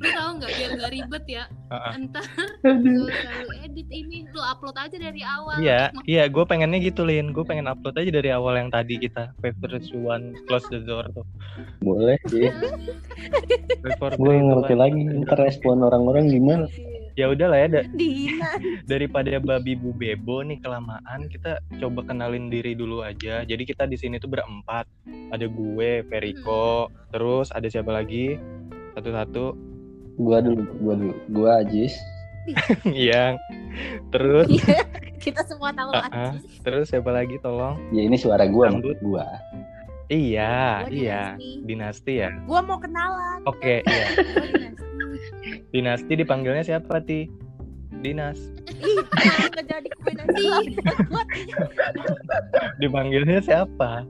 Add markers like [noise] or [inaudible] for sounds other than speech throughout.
lu tahu nggak biar nggak ribet ya Heeh. entar lu selalu edit ini lu upload aja dari awal Iya, iya, gue pengennya gitu, Lin. Gue pengen upload aja dari awal yang tadi kita favorite one close the door tuh. Boleh sih. Before Gue ngerti lagi. Ntar respon orang-orang gimana? Ya udahlah ya, da- Dina. [laughs] daripada babi bu bebo nih kelamaan, kita coba kenalin diri dulu aja. Jadi kita di sini tuh berempat. Ada gue, Veriko, terus ada siapa lagi? Satu-satu. Gua dulu, gua dulu. Gua Ajis. [laughs] Iya. Terus, Kita semua tahu Ah, ah. Ajis. terus siapa lagi tolong? Ya ini suara gua, Rambut. gua. Iya, Gua iya. Dinasti. Dinasti ya. Gua mau kenalan. Oke, iya. Gua Dinasti. Dinasti dipanggilnya siapa, Ti? Dinas. Ih, jadi nanti. [laughs] Dipanggilnya siapa?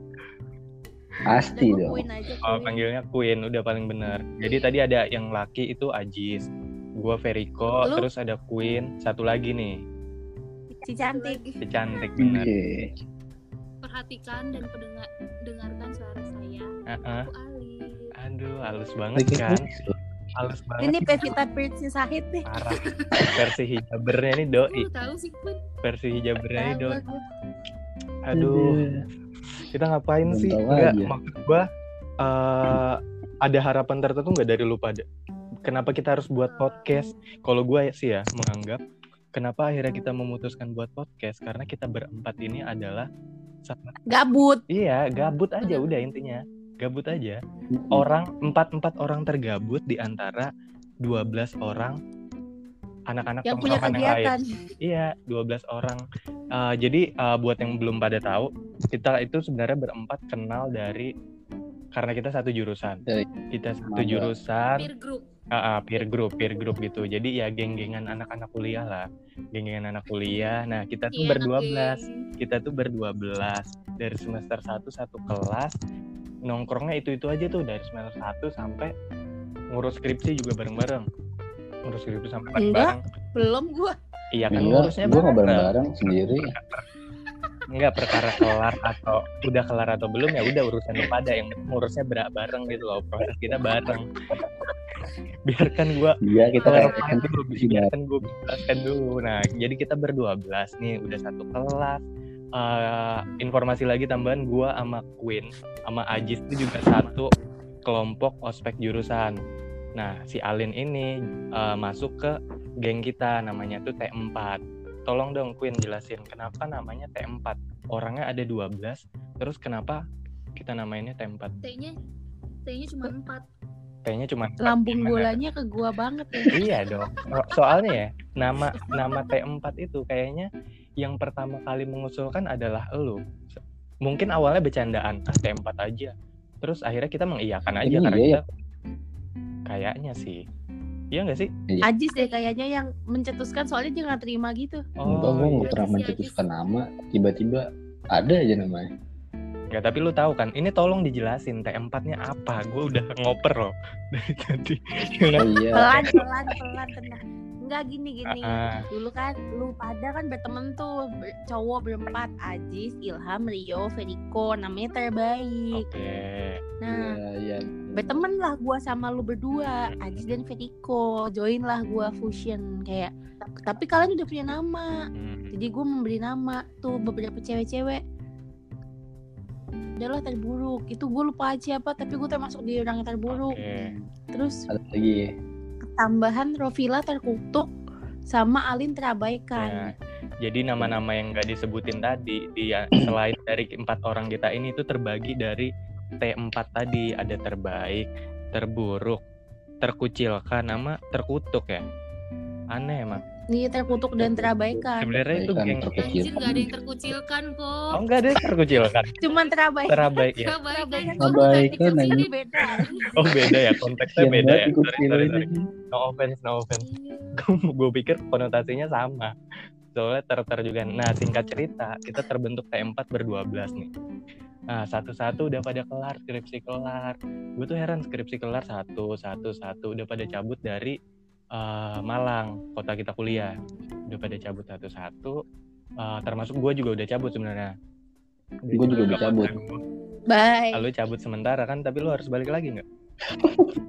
Pasti Udah, dong. Queen aja. Oh, panggilnya Queen, udah paling bener. Jadi tadi ada yang laki itu Ajis, gua Veriko, Lu? terus ada Queen, satu lagi nih, Si cantik. si cantik bener. Iya. perhatikan dan pendengar dengarkan suara saya Heeh. aku Ali Aduh, halus banget kan? Halus banget. Ini Pevita Pierce Sahid nih. Parah. Versi hijabernya ini doi, lu tahu sih versi hijabernya ini Tahu doi. Aduh, kita ngapain sih? aja. maksud gua eh, ada harapan tertentu nggak dari lu pada? Kenapa kita harus buat podcast? Kalau gue sih ya menganggap kenapa akhirnya kita memutuskan buat podcast karena kita berempat ini adalah sangat Gabut. iya gabut aja udah intinya gabut aja orang empat empat orang tergabut di antara 12 orang anak-anak Yang punya tongkrongan yang lain kegiatan. iya 12 orang Eh, jadi eh, buat yang belum pada tahu kita itu sebenarnya berempat kenal dari karena kita satu jurusan Dari kita satu jurusan peer group Ah, ah, peer group, peer group gitu. Jadi ya geng-gengan anak-anak kuliah lah. Geng-gengan anak kuliah. Nah, kita tuh Iya, berdua belas. Kita tuh berdua belas dari semester 1 satu kelas. Nongkrongnya itu-itu aja tuh dari semester 1 sampai ngurus skripsi juga bareng-bareng. Ngurus skripsi sampai bareng-bareng. Belum gua. Iya kan Enggak, ngurusnya gua nggak bareng. bareng-bareng sendiri. Enggak perkara kelar atau udah kelar atau belum ya udah urusan lu pada yang ngurusnya ber- bareng gitu loh. Proses kita bareng. Biarkan gua Iya, kita kan dulu, biarkan gue jelaskan dulu. Nah, jadi kita berdua belas nih, udah satu kelas. Eh, informasi lagi tambahan gue sama Queen, sama Ajis itu juga satu kelompok ospek jurusan. Nah, si Alin ini eh, masuk ke geng kita, namanya tuh T4. Tolong dong Queen jelasin kenapa namanya T4. Orangnya ada 12, terus kenapa kita namainnya T4? T-nya T-nya cuma empat Kayaknya cuma Lambung Gimana? bolanya ke gua banget ya. [laughs] Iya dong. So- Soalnya ya, nama nama T4 itu kayaknya yang pertama kali mengusulkan adalah elu. Mungkin awalnya bercandaan, ah T4 aja. Terus akhirnya kita mengiyakan aja Emang karena iya kita kayaknya sih. Iya nggak sih? Ajis deh kayaknya yang mencetuskan soalnya dia nggak terima gitu. Enggak, gua iya. nggak pernah mencetuskan nama. Tiba-tiba ada aja namanya. Nggak, tapi lu tahu kan, ini tolong dijelasin T4-nya apa. Gue udah [laughs] ngoper loh dari tadi. Oh iya. Pelan pelan pelan tenang. Enggak gini gini. Ah, Dulu kan lu pada kan berteman tuh ber- cowok berempat Ajis, Ilham, Rio, Veriko namanya terbaik. Oke. Nah, Iya, iya. berteman lah gua sama lu berdua Ajis dan Veriko join lah gua fusion kayak tapi kalian udah punya nama Hmm. jadi gue memberi nama tuh beberapa cewek-cewek adalah terburuk itu gue lupa aja apa tapi gue termasuk di orang yang terburuk Oke. terus Ada lagi. Tambahan Rovila terkutuk sama Alin Ya, terabaikan jadi nama-nama yang nggak disebutin tadi, dia [clears throat] selain dari empat orang kita ini itu terbagi dari T4 tadi ada terbaik, terburuk, terkucilkan, nama terkutuk ya. Aneh emang. Iya terkutuk dan terabaikan Sebenarnya itu geng. terkutuk. Anjir nggak ada yang terkucilkan kok Oh enggak ada yang terkucilkan, cuman terabaikan terabaik ya. Terabaikan Terabaikan. ini beda [laughs] Oh beda ya konteksnya Yang beda ya. Sorry, sorry, sorry. No offense, no offense. Iya. gue pikir konotasinya sama soalnya ter-ter juga nah singkat cerita kita terbentuk T4 berdua belas nih nah satu-satu udah pada kelar skripsi kelar gue tuh heran skripsi kelar satu satu satu udah pada cabut dari eh, Malang kota kita kuliah. Udah pada cabut satu-satu. Eh, termasuk gue juga udah cabut sebenarnya. Gua juga udah cabut. bye. Lalu cabut sementara kan tapi lu harus balik lagi nggak? [laughs]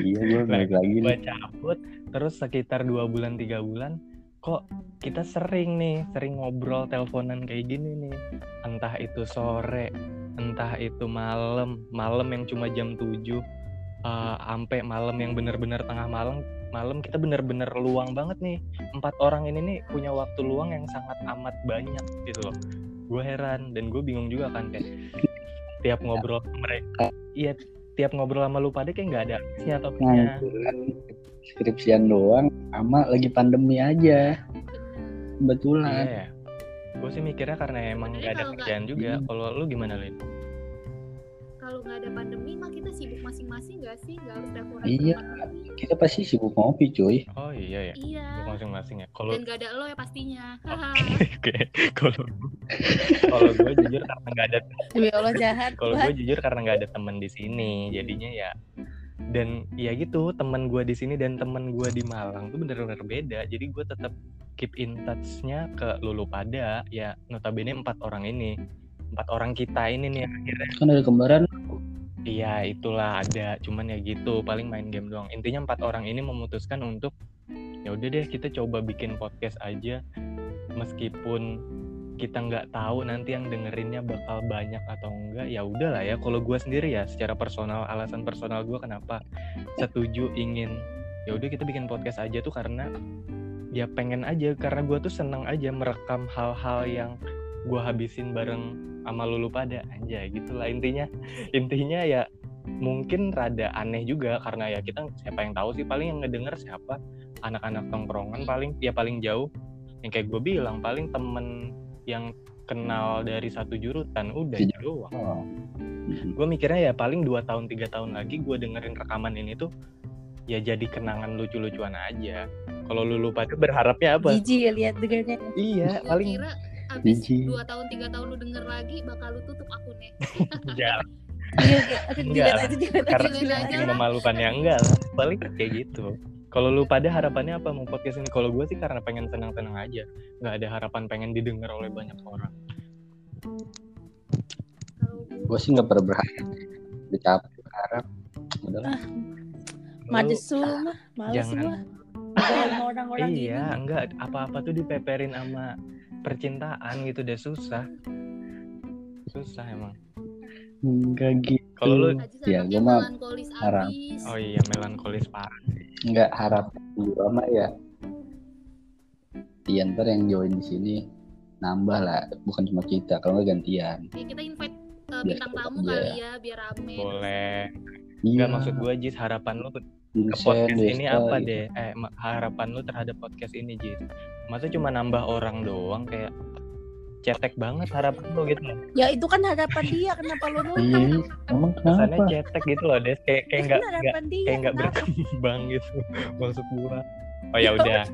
Iya gue balik lagi gue cabut terus sekitar dua bulan tiga bulan kok kita sering nih sering ngobrol teleponan kayak gini nih. Entah itu sore entah itu malam malam yang cuma jam 7 eh, sampai malam yang bener-bener tengah malam malam kita bener-bener luang banget nih empat orang ini nih punya waktu luang yang sangat amat banyak gitu loh gue heran dan gue bingung juga kan kayak tiap ngobrol sama mereka iya tiap ngobrol sama lu pada kayak nggak ada habisnya topiknya Ngangguran skripsian doang sama lagi pandemi aja. Kebetulan. Iya ya. Gue sih mikirnya karena emang Sebenarnya gak ada nggak- kerjaan juga. Hmm. Kalau lu gimana Lin? Kalau nggak ada pandemi mah kita sibuk masing-masing nggak sih? Nggak harus teleponan Iya. Kita pasti sibuk ngopi cuy. Oh iya ya. Iya. Masing-masing ya. Kalau Dan nggak ada lo ya pastinya. Oke, kalau kalau gue jujur karena nggak ada Demi Allah jahat. kalau gue jujur karena nggak ada temen di sini, jadinya ya dan ya gitu teman gue di sini dan teman gue di Malang tuh bener-bener beda. Jadi gue tetap keep in touch-nya ke Lulu pada ya notabene empat orang ini empat orang kita ini nih akhirnya Kan ada kembaran. Iya itulah ada, cuman ya gitu paling main game doang. Intinya empat orang ini memutuskan untuk ya udah deh kita coba bikin podcast aja, meskipun kita nggak tahu nanti yang dengerinnya bakal banyak atau enggak. Ya udahlah ya. Kalau gue sendiri ya, secara personal alasan personal gue kenapa setuju ingin ya udah kita bikin podcast aja tuh karena ya pengen aja karena gue tuh seneng aja merekam hal-hal yang gue habisin bareng sama lulu pada aja gitulah intinya intinya ya mungkin rada aneh juga karena ya kita siapa yang tahu sih paling yang ngedenger siapa anak-anak tongkrongan paling ya paling jauh yang kayak gue bilang paling temen yang kenal dari satu jurusan udah Iya. doang Oh. [laughs] gue mikirnya ya paling dua tahun tiga tahun lagi gue dengerin rekaman ini tuh ya jadi kenangan lucu-lucuan aja kalau lulu pada berharapnya apa Jijik ya lihat dengarnya. iya paling kira abis Biji. dua tahun tiga tahun lu denger lagi bakal lu tutup akunnya. ya Iya, aduh, Enggak dilihat aja, karena aja. saking memalukannya enggak lah paling kayak gitu kalau lu pada harapannya apa mau podcast ini kalau gue sih karena pengen senang-senang aja nggak ada harapan pengen didengar oleh banyak orang Kalau gua Gue sih nggak pernah berharap. Capek berharap. Udah lah. Lu- Madesul mah, males Jangan. orang-orang gini. iya enggak apa-apa tuh dipeperin sama percintaan gitu deh susah susah emang Enggak gitu. kalau lu Ya, gua mah melankolis harap. oh iya melankolis parah Enggak harap gue mah ya. Ntar yang join di sini nambah lah, bukan cuma kita, kalau nggak gantian. Ya, kita invite uh, bintang tamu aja. kali ya biar rame. boleh Iya. Enggak maksud gue Jis harapan lu ke podcast ini Desta, apa gitu. deh? Eh harapan lu terhadap podcast ini Jis masa cuma nambah orang doang kayak cetek banget harapan lu gitu? Loh Ya itu kan harapan dia, kenapa lu [laughs] Iya, nolak? emang kesannya kenapa? cetek gitu loh Des. Kayak kayak nggak kan kayak nggak berkembang gitu. [laughs] Maksud gua. [laughs] Oh ya udah.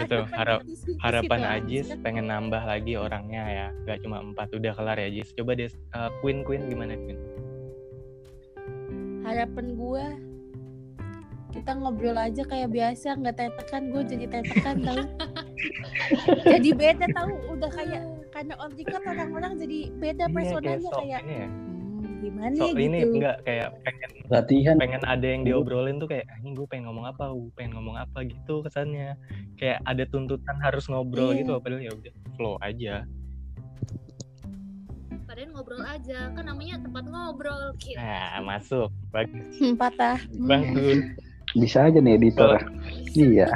gitu Harapan harap harapan situ Ajis pengen nambah lagi orangnya ya. Nggak cuma empat. Udah kelar ya Jis coba Des. Eh, Queen Queen gimana Queen? Harapan gua kita ngobrol aja kayak biasa nggak tetekan gue jadi tetekan tau. [laughs] Jadi beda tau udah kayak karena on record orang-orang jadi beda Iya, kayak personanya kayak ini ya. Hmm, gimana sok gitu. ini enggak kayak pengen Latihan. pengen ada yang diobrolin tuh kayak ini gue pengen ngomong apa gue pengen ngomong apa gitu kesannya. Kayak ada tuntutan harus ngobrol Iya. gitu padahal ya udah flow aja. Padahal ngobrol aja, kan namanya tempat ngobrol. Gitu. nah masuk. Bagus. Hmm, patah. Bagus bisa aja nih editor. Iya.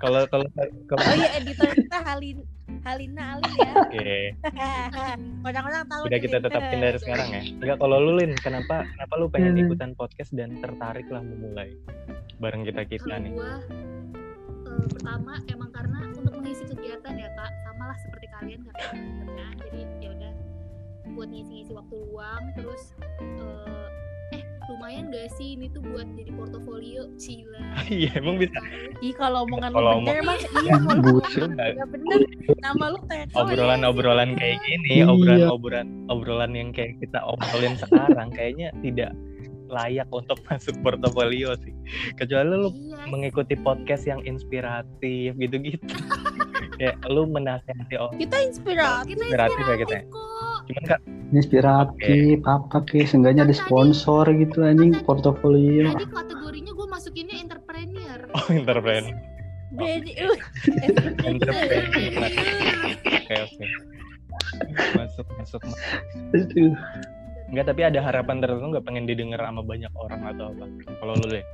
kalau kalau kalau oh iya editor kita Halin Halina Alin ya. Oke. [laughs] Orang-orang tahu udah kita tetapin dari sekarang ya? Enggak kalau lu Lin kenapa kenapa lu pengen Hmm. ikutan podcast dan tertarik lah memulai? Bareng kita kita Kalau nih. gua eh, pertama emang karena untuk mengisi kegiatan ya kak, sama lah seperti kalian karena kerjaan, jadi ya udah buat ngisi-ngisi waktu luang, terus lumayan gak sih ini tuh buat jadi portofolio cila. [laughs] iya emang bisa Ih kalau omongan lu Kalau bener mah iya kalau omongan lu bener nama lu teko obrolan-obrolan kayak gini, Iya. obrolan-obrolan obrolan yang kayak kita obrolin sekarang kayaknya tidak layak untuk [laughs] masuk portofolio sih. Kecuali lu Iya, mengikuti podcast yang inspiratif gitu-gitu. [laughs] kayak lu menasehati orang kita inspiratif kita inspiratif ya kita. Cuman kan Inspiratif, apa ke? Seenggaknya ada Kan tadi- sponsor gitu anjing tadi- portofolio. Tadi kategorinya gue masukinnya entrepreneur. [laughs] oh Bedi, uh, entrepreneur oke oke masuk masuk Aduh. Enggak, tapi ada harapan tertentu nggak pengen didengar sama banyak orang atau apa? Kalau lu deh.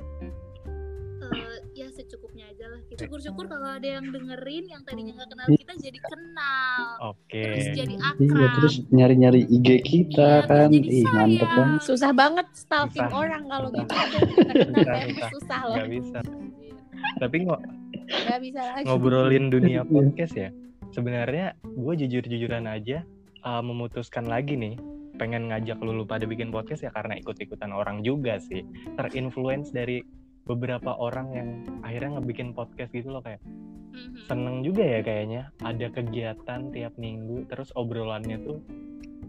Eh, ya. Syukur-syukur kalau ada yang dengerin yang tadinya nggak kenal kita jadi kenal. Oke. Terus jadi Iya, akrab. terus nyari-nyari IG kita Iya, terus kan. jadi Ih, mantep banget. susah banget stalking Susah. orang kalau gitu nggak Susah, ya. loh Nggak bisa. Tapi ngo- nggak bisa lagi ngobrolin dunia Iya. podcast ya. Sebenarnya gue jujur-jujuran aja uh, memutuskan lagi nih pengen ngajak lu pada bikin podcast ya karena ikut-ikutan orang juga sih. Terinfluence dari beberapa orang yang akhirnya ngebikin podcast gitu loh kayak Mhm. seneng juga ya kayaknya. Ada kegiatan tiap minggu terus obrolannya tuh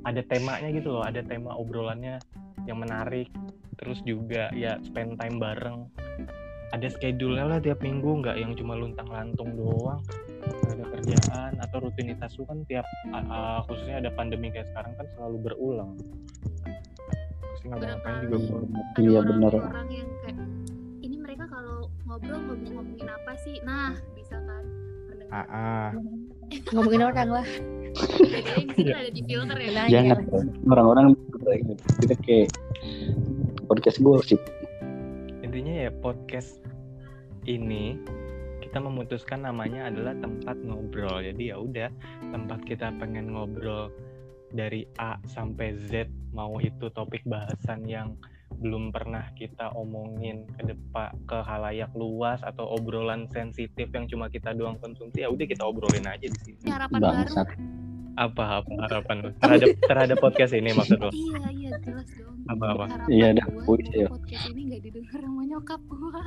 ada temanya gitu loh ada tema obrolannya yang menarik terus juga ya spend time bareng. Ada schedule-nya lah tiap minggu nggak yang cuma luntang lantung doang. Ada kerjaan atau rutinitas lu kan tiap a- khususnya ada pandemi kayak sekarang kan selalu berulang. Pasti ngapa-ngapain juga Ada Iya, bener. Orang yang kayak ngobrol ngomong ngomongin apa sih? Nah, bisa kan mendengar. ah, ah. [laughs] ngomongin orang lah Jadi di sini ada di filter ya. Nah, Jangan orang-orang kita kayak podcast gosip. intinya ya podcast ini kita memutuskan namanya adalah tempat ngobrol jadi ya udah tempat kita pengen ngobrol dari A sampai Z mau itu topik bahasan yang belum pernah kita omongin ke depan ke halayak luas atau obrolan sensitif yang cuma kita doang konsumsi ya udah kita obrolin aja di sini Ini harapan baru. Bangsat. apa apa harapan terhadap terhadap podcast ini maksud lo Iya, iya, jelas dong. Apa, apa? Iya, dah, ya. podcast ini gak didengar sama nyokap gua.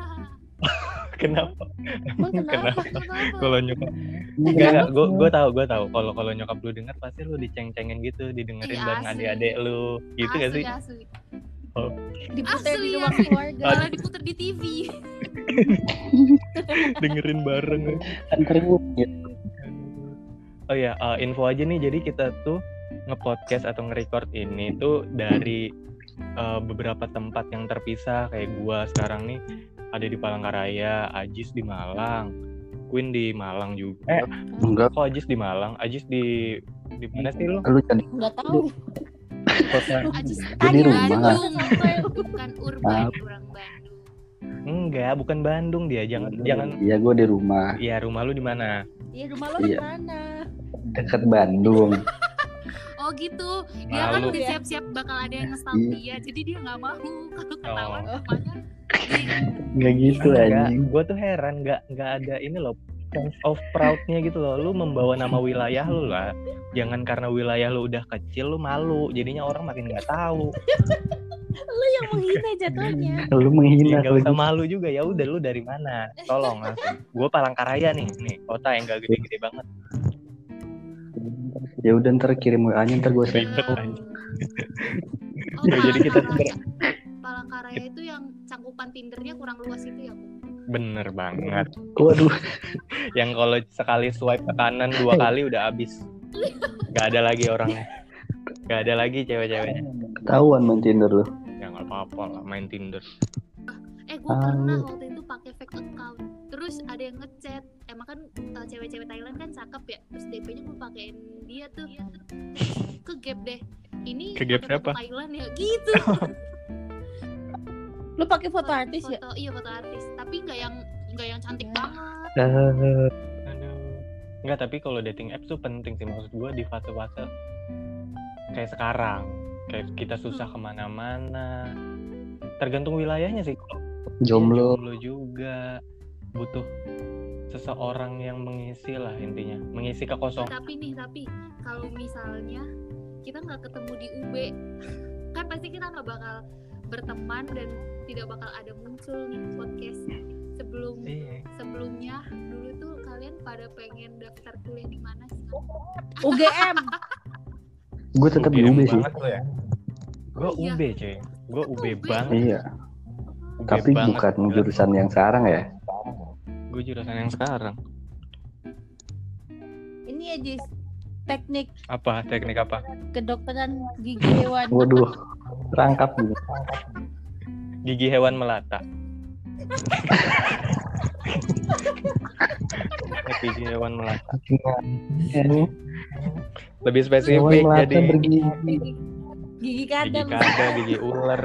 [laughs] kenapa emang kenapa kenapa kalau nyokap Enggak, enggak, gue gue tahu, gue tahu. Kalau kalau nyokap lu denger pasti lu diceng-cengin gitu, didengerin Iya, bareng adik-adik lu, gitu gak sih? Asli, asli. diputer di Asli, asli. keluarga Malah diputer di TV. [laughs] dengerin bareng. Antar gue Oh ya, eh, info aja nih. Jadi kita tuh nge-podcast atau nge-record ini tuh dari eh, beberapa tempat yang terpisah. Kayak gua sekarang nih ada di Palangkaraya, Ajis di Malang, Queen di Malang juga. Eh, enggak kok Ajis di Malang? Ajis di di mana sih lu? lu jadi nggak tahu Kota Di rumah. Bandung, bukan urban, orang Bandung. Enggak, bukan Bandung dia. Jangan jangan Iya gue di rumah Iya, rumah lu di mana? Iya rumah lo di Iya. mana? dekat Bandung. [laughs] Oh gitu, dia kan Malu. udah siap-siap bakal ada yang nge-stalk Iya. dia, jadi dia nggak mau kalau ketahuan Oh. rumahnya. [laughs] Nggak gitu anjing. gue tuh heran nggak nggak ada ini loh sense of proudnya gitu loh. Lu membawa nama wilayah lu lah. Jangan karena wilayah lu udah kecil lu malu. Jadinya orang makin nggak tahu. [laughs] Lo yang menghina jatuhnya. Lu menghina nggak usah malu juga. Ya udah lu dari mana? Tolong langsung. Gue Palangkaraya nih. Nih kota yang gak gede-gede banget. Ya udah ntar kirim WA-nya ntar gue send. Ribet, Oh, oh Ya, jadi kita. Palangkaraya. itu yang cangkupan Tindernya kurang luas itu ya, Bu? Bener banget Waduh, [laughs] yang kalau sekali swipe ke kanan dua kali udah habis nggak ada lagi orangnya nggak ada lagi cewek-ceweknya ketahuan main Tinder lu. ya nggak apa-apa lah main Tinder Eh, gue Ah. pernah waktu itu pakai fake account. Terus ada yang ngechat. Emang kan uh, cewek-cewek Thailand kan cakep ya. Terus DP-nya gue pakein dia tuh. Ke gap deh. Ini Ke gap siapa? Thailand ya. Gitu. [laughs] Lo pakai foto artis ya? Foto, iya foto artis. Tapi nggak yang nggak yang cantik banget. Eh, Aduh. Enggak, tapi kalau dating apps tuh penting sih maksud gue di fase-fase kayak sekarang. Kayak kita susah Hmm. ke mana-mana. Tergantung wilayahnya sih. Jomblo. jomblo juga butuh seseorang yang mengisi lah intinya, mengisi kekosongan. Tapi nih, tapi kalau misalnya kita nggak ketemu di UB, [laughs] kan pasti kita nggak bakal berteman dan tidak bakal ada muncul nih podcast sebelum Iya. sebelumnya dulu tuh kalian pada pengen daftar kuliah di mana sih? [laughs] UGM. Gue tetap di UB sih. ya. Gue Oh, iya. UB, cuy. Gue UB UB. banget. Iya, UB tapi banget. bukan jurusan yang sekarang ya. Gue jurusan yang sekarang. Ini ya Jis. teknik Apa teknik apa? kedokteran gigi hewan. Waduh, [laughs] rangkap gitu. Gigi hewan melata. Gigi hewan melata. Ini Lebih hewan spesifik melata jadi bergigi. Gigi gigi kadang. kada, gigi ular.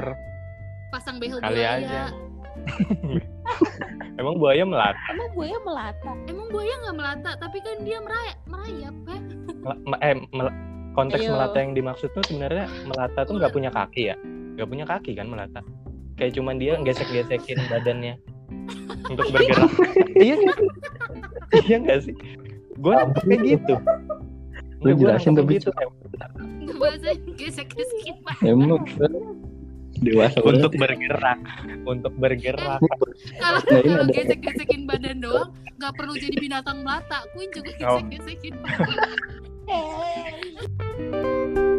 pasang behel Kali buaya aja. Emang buaya melata? Emang buaya melata. emang buaya nggak melata tapi kan dia merayap merayap ya eh, mel- konteks Ayo. melata yang dimaksud tuh sebenarnya melata tuh nggak punya kaki ya? Nggak punya kaki kan melata? Kayak cuman dia gesek-gesekin badannya untuk [laughs] bergerak. iya iya nggak sih? Gue nangkep kayak gitu. Lu jelasin tapi gitu. bahasa gesek-gesekin Emang dewasa untuk banget. bergerak, untuk bergerak. kalau Nah, ini kalau ada- gesek-gesekin badan doang nggak perlu jadi binatang melata Queen juga Oh. gesek-gesekin badan [laughs]